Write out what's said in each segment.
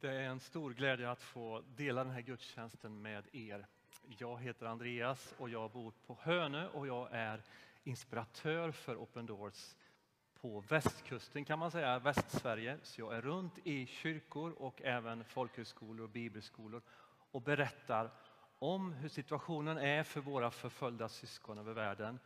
Det är en stor glädje att få dela den här gudstjänsten med er. Jag heter Andreas och jag bor på Hönö och jag är inspiratör för Open Doors på västkusten kan man säga, Västsverige. Så jag är runt i kyrkor och även folkhögskolor och bibelskolor och berättar om hur situationen är för våra förföljda syskon över världen,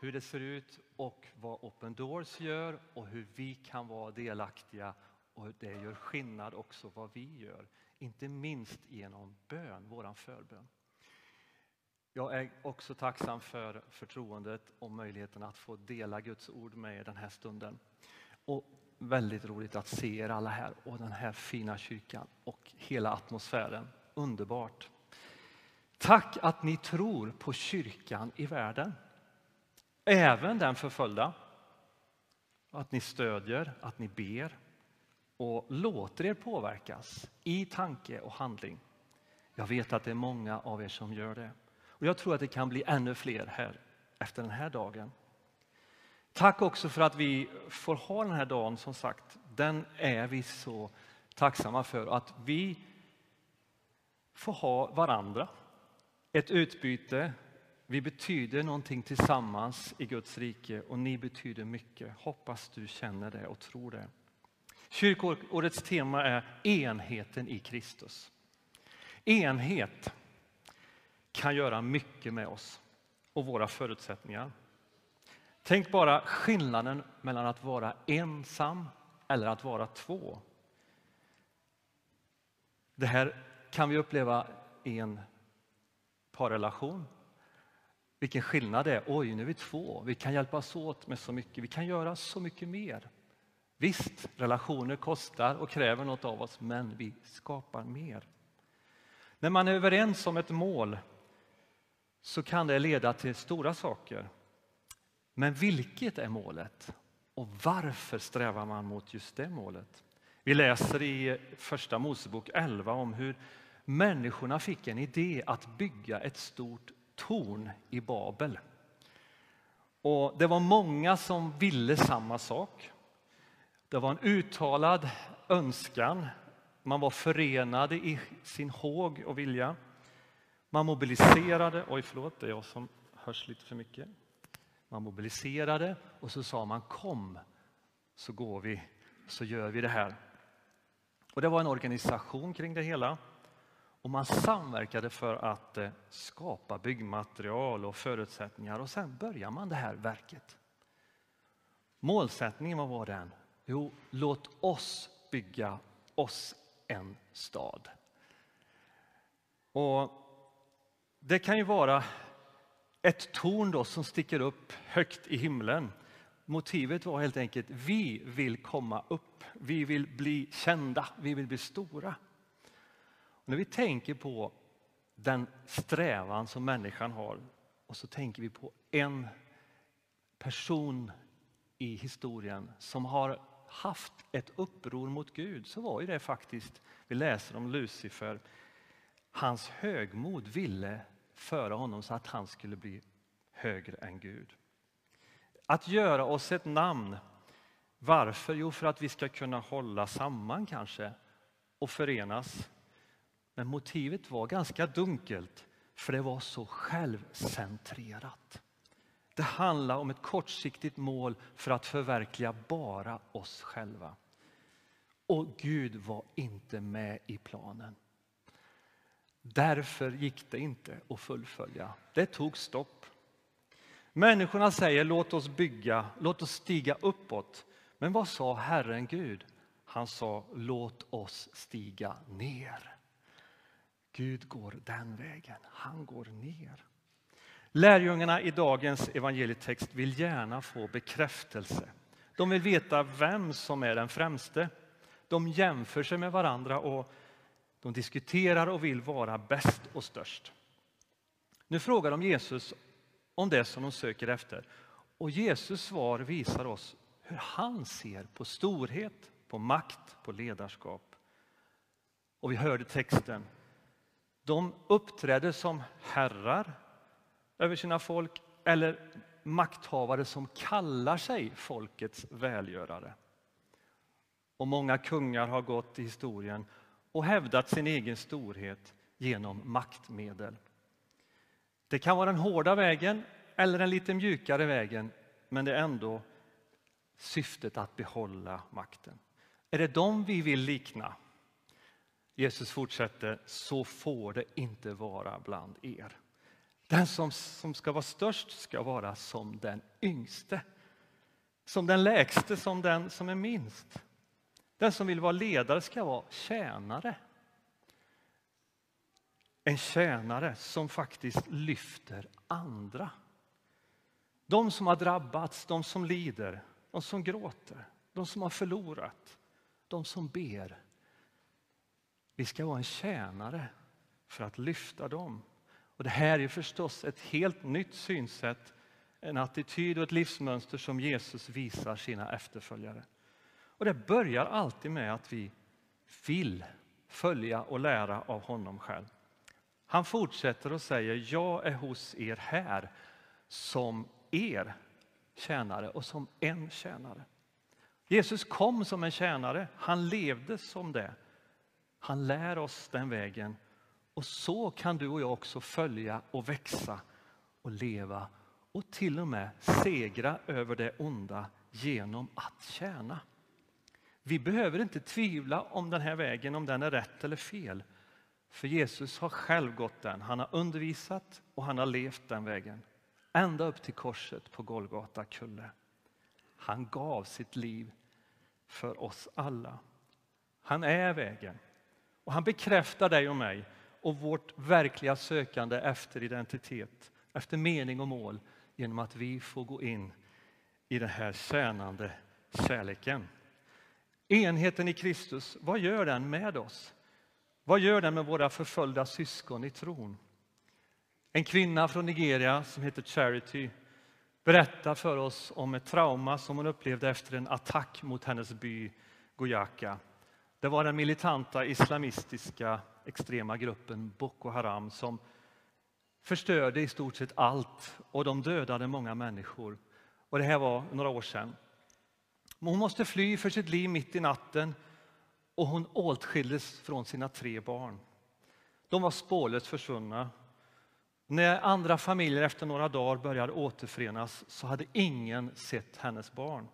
hur det ser ut och vad Open Doors gör och hur vi kan vara delaktiga och det gör skillnad också vad vi gör, inte minst genom bön, våran förbön. Jag är också tacksam för förtroendet och möjligheten att få dela Guds ord med er den här stunden. Och väldigt roligt att se er alla här och den här fina kyrkan och hela atmosfären. Underbart. Tack att ni tror på kyrkan i världen. Även den förföljda. Att ni stödjer, att ni ber och låter er påverkas i tanke och handling. Jag vet att det är många av er som gör det. Och jag tror att det kan bli ännu fler här efter den här dagen. Tack också för att vi får ha den här dagen, som sagt. Den är vi så tacksamma för. Att vi får ha varandra. Ett utbyte. Vi betyder någonting tillsammans i Guds rike och ni betyder mycket. Hoppas du känner det och tror det. Kyrkårets tema är enheten i Kristus. Enhet kan göra mycket med oss och våra förutsättningar. Tänk bara skillnaden mellan att vara ensam eller att vara två. Det här kan vi uppleva i en parrelation. Vilken skillnad det är. Oj, nu är vi två. Vi kan hjälpas åt med så mycket. Vi kan göra så mycket mer. Visst, relationer kostar och kräver något av oss, men vi skapar mer. När man är överens om ett mål så kan det leda till stora saker. Men vilket är målet? Och varför strävar man mot just det målet? Vi läser i Första Mosebok 11 om hur människorna fick en idé att bygga ett stort torn i Babel. Och det var många som ville samma sak. Det var en uttalad önskan. Man var förenade i sin håg och vilja. Man mobiliserade, oj förlåt, det är jag som hörs lite för mycket. Man mobiliserade och så sa man kom så går vi, så gör vi det här. Och det var en organisation kring det hela. Och man samverkade för att eh, skapa byggmaterial och förutsättningar och sen börjar man det här verket. Målsättningen, vad var den? Jo, låt oss bygga oss en stad. Och Det kan ju vara ett torn då som sticker upp högt i himlen. Motivet var helt enkelt vi vill komma upp, vi vill bli kända, vi vill bli stora. Och när vi tänker på den strävan som människan har och så tänker vi på en person i historien som har haft ett uppror mot Gud så var ju det faktiskt, vi läser om Lucifer, hans högmod ville föra honom så att han skulle bli högre än Gud. Att göra oss ett namn. Varför? Jo, för att vi ska kunna hålla samman kanske och förenas. Men motivet var ganska dunkelt, för det var så självcentrerat. Det handlar om ett kortsiktigt mål för att förverkliga bara oss själva. Och Gud var inte med i planen. Därför gick det inte att fullfölja. Det tog stopp. Människorna säger låt oss bygga, låt oss stiga uppåt. Men vad sa Herren Gud? Han sa låt oss stiga ner. Gud går den vägen, han går ner. Lärjungarna i dagens evangelietext vill gärna få bekräftelse. De vill veta vem som är den främste. De jämför sig med varandra och de diskuterar och vill vara bäst och störst. Nu frågar de Jesus om det som de söker efter. Och Jesus svar visar oss hur han ser på storhet, på makt, på ledarskap. Och vi hörde texten. De uppträder som herrar över sina folk eller makthavare som kallar sig folkets välgörare. Och många kungar har gått i historien och hävdat sin egen storhet genom maktmedel. Det kan vara den hårda vägen eller den lite mjukare vägen, men det är ändå syftet att behålla makten. Är det dem vi vill likna? Jesus fortsätter, så får det inte vara bland er. Den som, som ska vara störst ska vara som den yngste. Som den lägste, som den som är minst. Den som vill vara ledare ska vara tjänare. En tjänare som faktiskt lyfter andra. De som har drabbats, de som lider, de som gråter, de som har förlorat, de som ber. Vi ska vara en tjänare för att lyfta dem. Och det här är förstås ett helt nytt synsätt, en attityd och ett livsmönster som Jesus visar sina efterföljare. Och det börjar alltid med att vi vill följa och lära av honom själv. Han fortsätter och säger, jag är hos er här som er tjänare och som en tjänare. Jesus kom som en tjänare, han levde som det. Han lär oss den vägen och så kan du och jag också följa och växa och leva och till och med segra över det onda genom att tjäna. Vi behöver inte tvivla om den här vägen, om den är rätt eller fel. För Jesus har själv gått den. Han har undervisat och han har levt den vägen. Ända upp till korset på Golgata kulle. Han gav sitt liv för oss alla. Han är vägen. Och han bekräftar dig och mig och vårt verkliga sökande efter identitet, efter mening och mål genom att vi får gå in i den här tjänande kärleken. Enheten i Kristus, vad gör den med oss? Vad gör den med våra förföljda syskon i tron? En kvinna från Nigeria som heter Charity berättar för oss om ett trauma som hon upplevde efter en attack mot hennes by Goyaka. Det var den militanta islamistiska extrema gruppen Boko Haram som förstörde i stort sett allt och de dödade många människor. Och det här var några år sedan. Hon måste fly för sitt liv mitt i natten och hon åtskildes från sina tre barn. De var spårlöst försvunna. När andra familjer efter några dagar började återförenas så hade ingen sett hennes barn.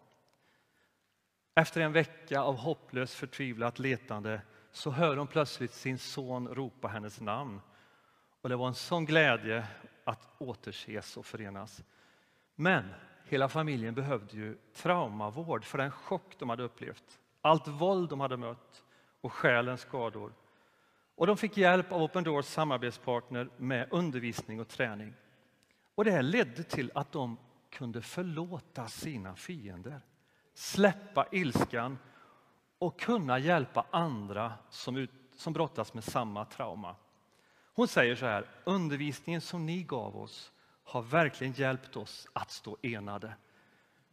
Efter en vecka av hopplöst förtvivlat letande så hör hon plötsligt sin son ropa hennes namn. Och det var en sån glädje att återses och förenas. Men hela familjen behövde ju traumavård för den chock de hade upplevt. Allt våld de hade mött och själens skador. Och de fick hjälp av Open Doors samarbetspartner med undervisning och träning. Och det här ledde till att de kunde förlåta sina fiender, släppa ilskan och kunna hjälpa andra som, ut, som brottas med samma trauma. Hon säger så här, undervisningen som ni gav oss har verkligen hjälpt oss att stå enade.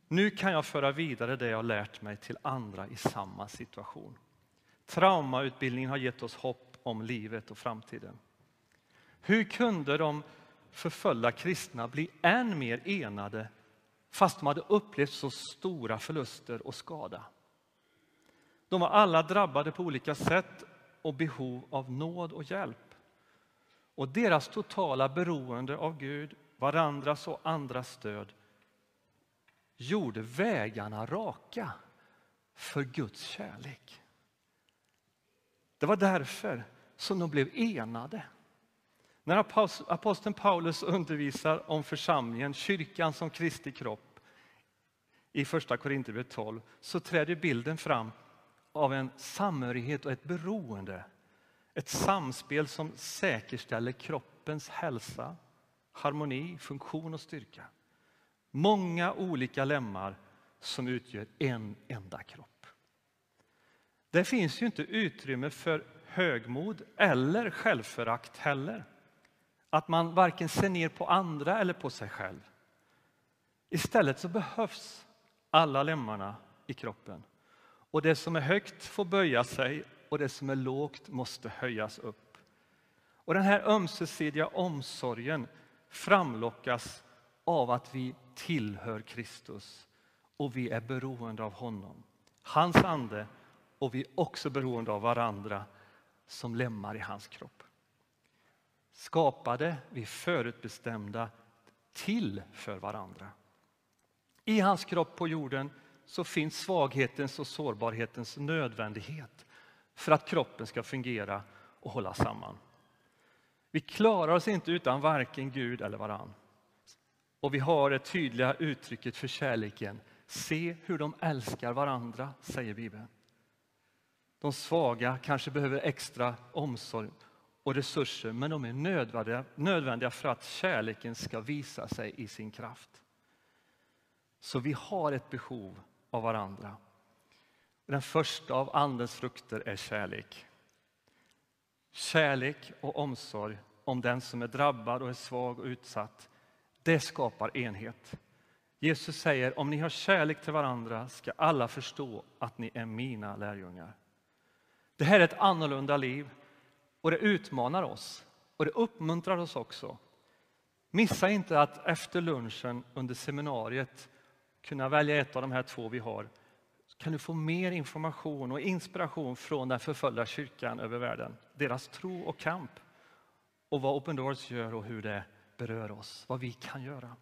Nu kan jag föra vidare det jag lärt mig till andra i samma situation. Traumautbildningen har gett oss hopp om livet och framtiden. Hur kunde de förföljda kristna bli än mer enade fast de hade upplevt så stora förluster och skada? De var alla drabbade på olika sätt och behov av nåd och hjälp. Och deras totala beroende av Gud, varandras och andras stöd gjorde vägarna raka för Guds kärlek. Det var därför som de blev enade. När aposteln Paulus undervisar om församlingen, kyrkan som Kristi kropp i första Korinthierbrevet 12 så träder bilden fram av en samhörighet och ett beroende. Ett samspel som säkerställer kroppens hälsa, harmoni, funktion och styrka. Många olika lemmar som utgör en enda kropp. Det finns ju inte utrymme för högmod eller självförakt heller. Att man varken ser ner på andra eller på sig själv. Istället så behövs alla lemmarna i kroppen. Och det som är högt får böja sig och det som är lågt måste höjas upp. Och den här ömsesidiga omsorgen framlockas av att vi tillhör Kristus och vi är beroende av honom. Hans ande och vi är också beroende av varandra som lemmar i hans kropp. Skapade vi förutbestämda till för varandra. I hans kropp på jorden så finns svaghetens och sårbarhetens nödvändighet för att kroppen ska fungera och hålla samman. Vi klarar oss inte utan varken Gud eller varann. Och vi har det tydliga uttrycket för kärleken. Se hur de älskar varandra, säger Bibeln. De svaga kanske behöver extra omsorg och resurser, men de är nödvändiga, nödvändiga för att kärleken ska visa sig i sin kraft. Så vi har ett behov av varandra. Den första av Andens frukter är kärlek. Kärlek och omsorg om den som är drabbad och är svag och utsatt, det skapar enhet. Jesus säger om ni har kärlek till varandra ska alla förstå att ni är mina lärjungar. Det här är ett annorlunda liv och det utmanar oss och det uppmuntrar oss också. Missa inte att efter lunchen under seminariet kunna välja ett av de här två vi har kan du få mer information och inspiration från den förföljda kyrkan över världen. Deras tro och kamp och vad Open Doors gör och hur det berör oss, vad vi kan göra.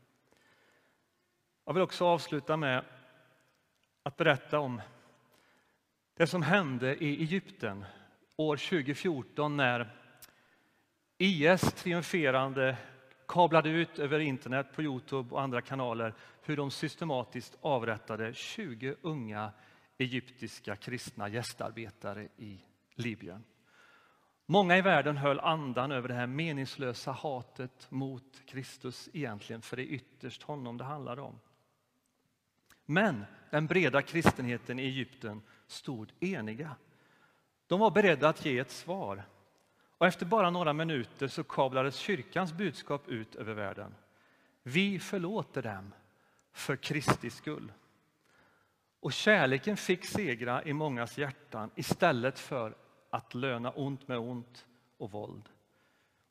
Jag vill också avsluta med att berätta om det som hände i Egypten år 2014 när IS triumferande kablade ut över internet, på Youtube och andra kanaler hur de systematiskt avrättade 20 unga egyptiska kristna gästarbetare i Libyen. Många i världen höll andan över det här meningslösa hatet mot Kristus egentligen, för det är ytterst honom det handlar om. Men den breda kristenheten i Egypten stod eniga. De var beredda att ge ett svar. Och efter bara några minuter så kablades kyrkans budskap ut över världen. Vi förlåter dem för Kristi skull. Och kärleken fick segra i mångas hjärtan istället för att löna ont med ont och våld.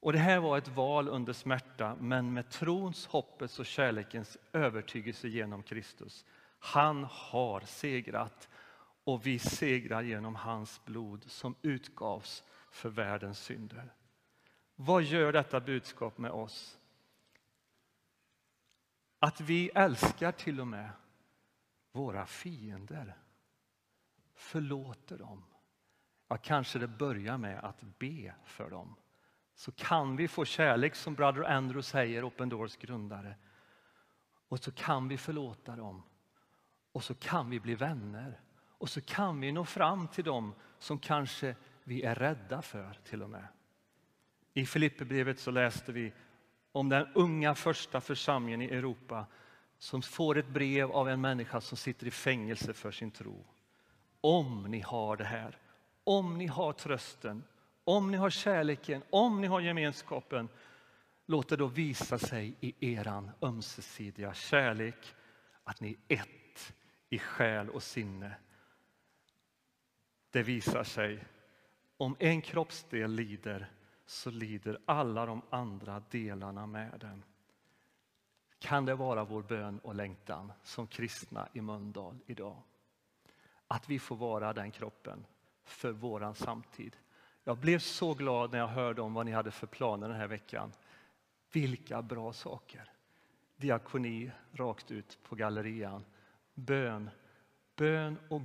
Och Det här var ett val under smärta, men med trons, hoppets och kärlekens övertygelse genom Kristus. Han har segrat och vi segrar genom hans blod som utgavs för världens synder. Vad gör detta budskap med oss? Att vi älskar till och med våra fiender. Förlåter dem. Ja, kanske det börjar med att be för dem. Så kan vi få kärlek som Brother Andrew säger, Open Doors grundare. Och så kan vi förlåta dem. Och så kan vi bli vänner. Och så kan vi nå fram till dem som kanske vi är rädda för till och med. I Filipperbrevet så läste vi om den unga första församlingen i Europa som får ett brev av en människa som sitter i fängelse för sin tro. Om ni har det här, om ni har trösten, om ni har kärleken, om ni har gemenskapen, låt det då visa sig i eran ömsesidiga kärlek, att ni är ett i själ och sinne. Det visar sig, om en kroppsdel lider, så lider alla de andra delarna med den. Kan det vara vår bön och längtan som kristna i Mölndal idag? Att vi får vara den kroppen för våran samtid. Jag blev så glad när jag hörde om vad ni hade för planer den här veckan. Vilka bra saker! Diakoni rakt ut på gallerian. Bön, bön och,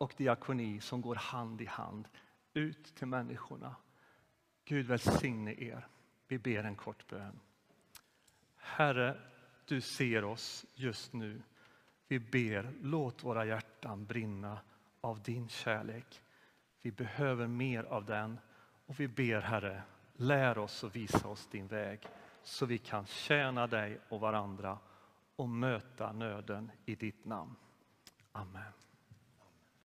och diakoni som går hand i hand ut till människorna. Gud välsigne er. Vi ber en kort bön. Herre, du ser oss just nu. Vi ber, låt våra hjärtan brinna av din kärlek. Vi behöver mer av den och vi ber Herre, lär oss och visa oss din väg så vi kan tjäna dig och varandra och möta nöden i ditt namn. Amen.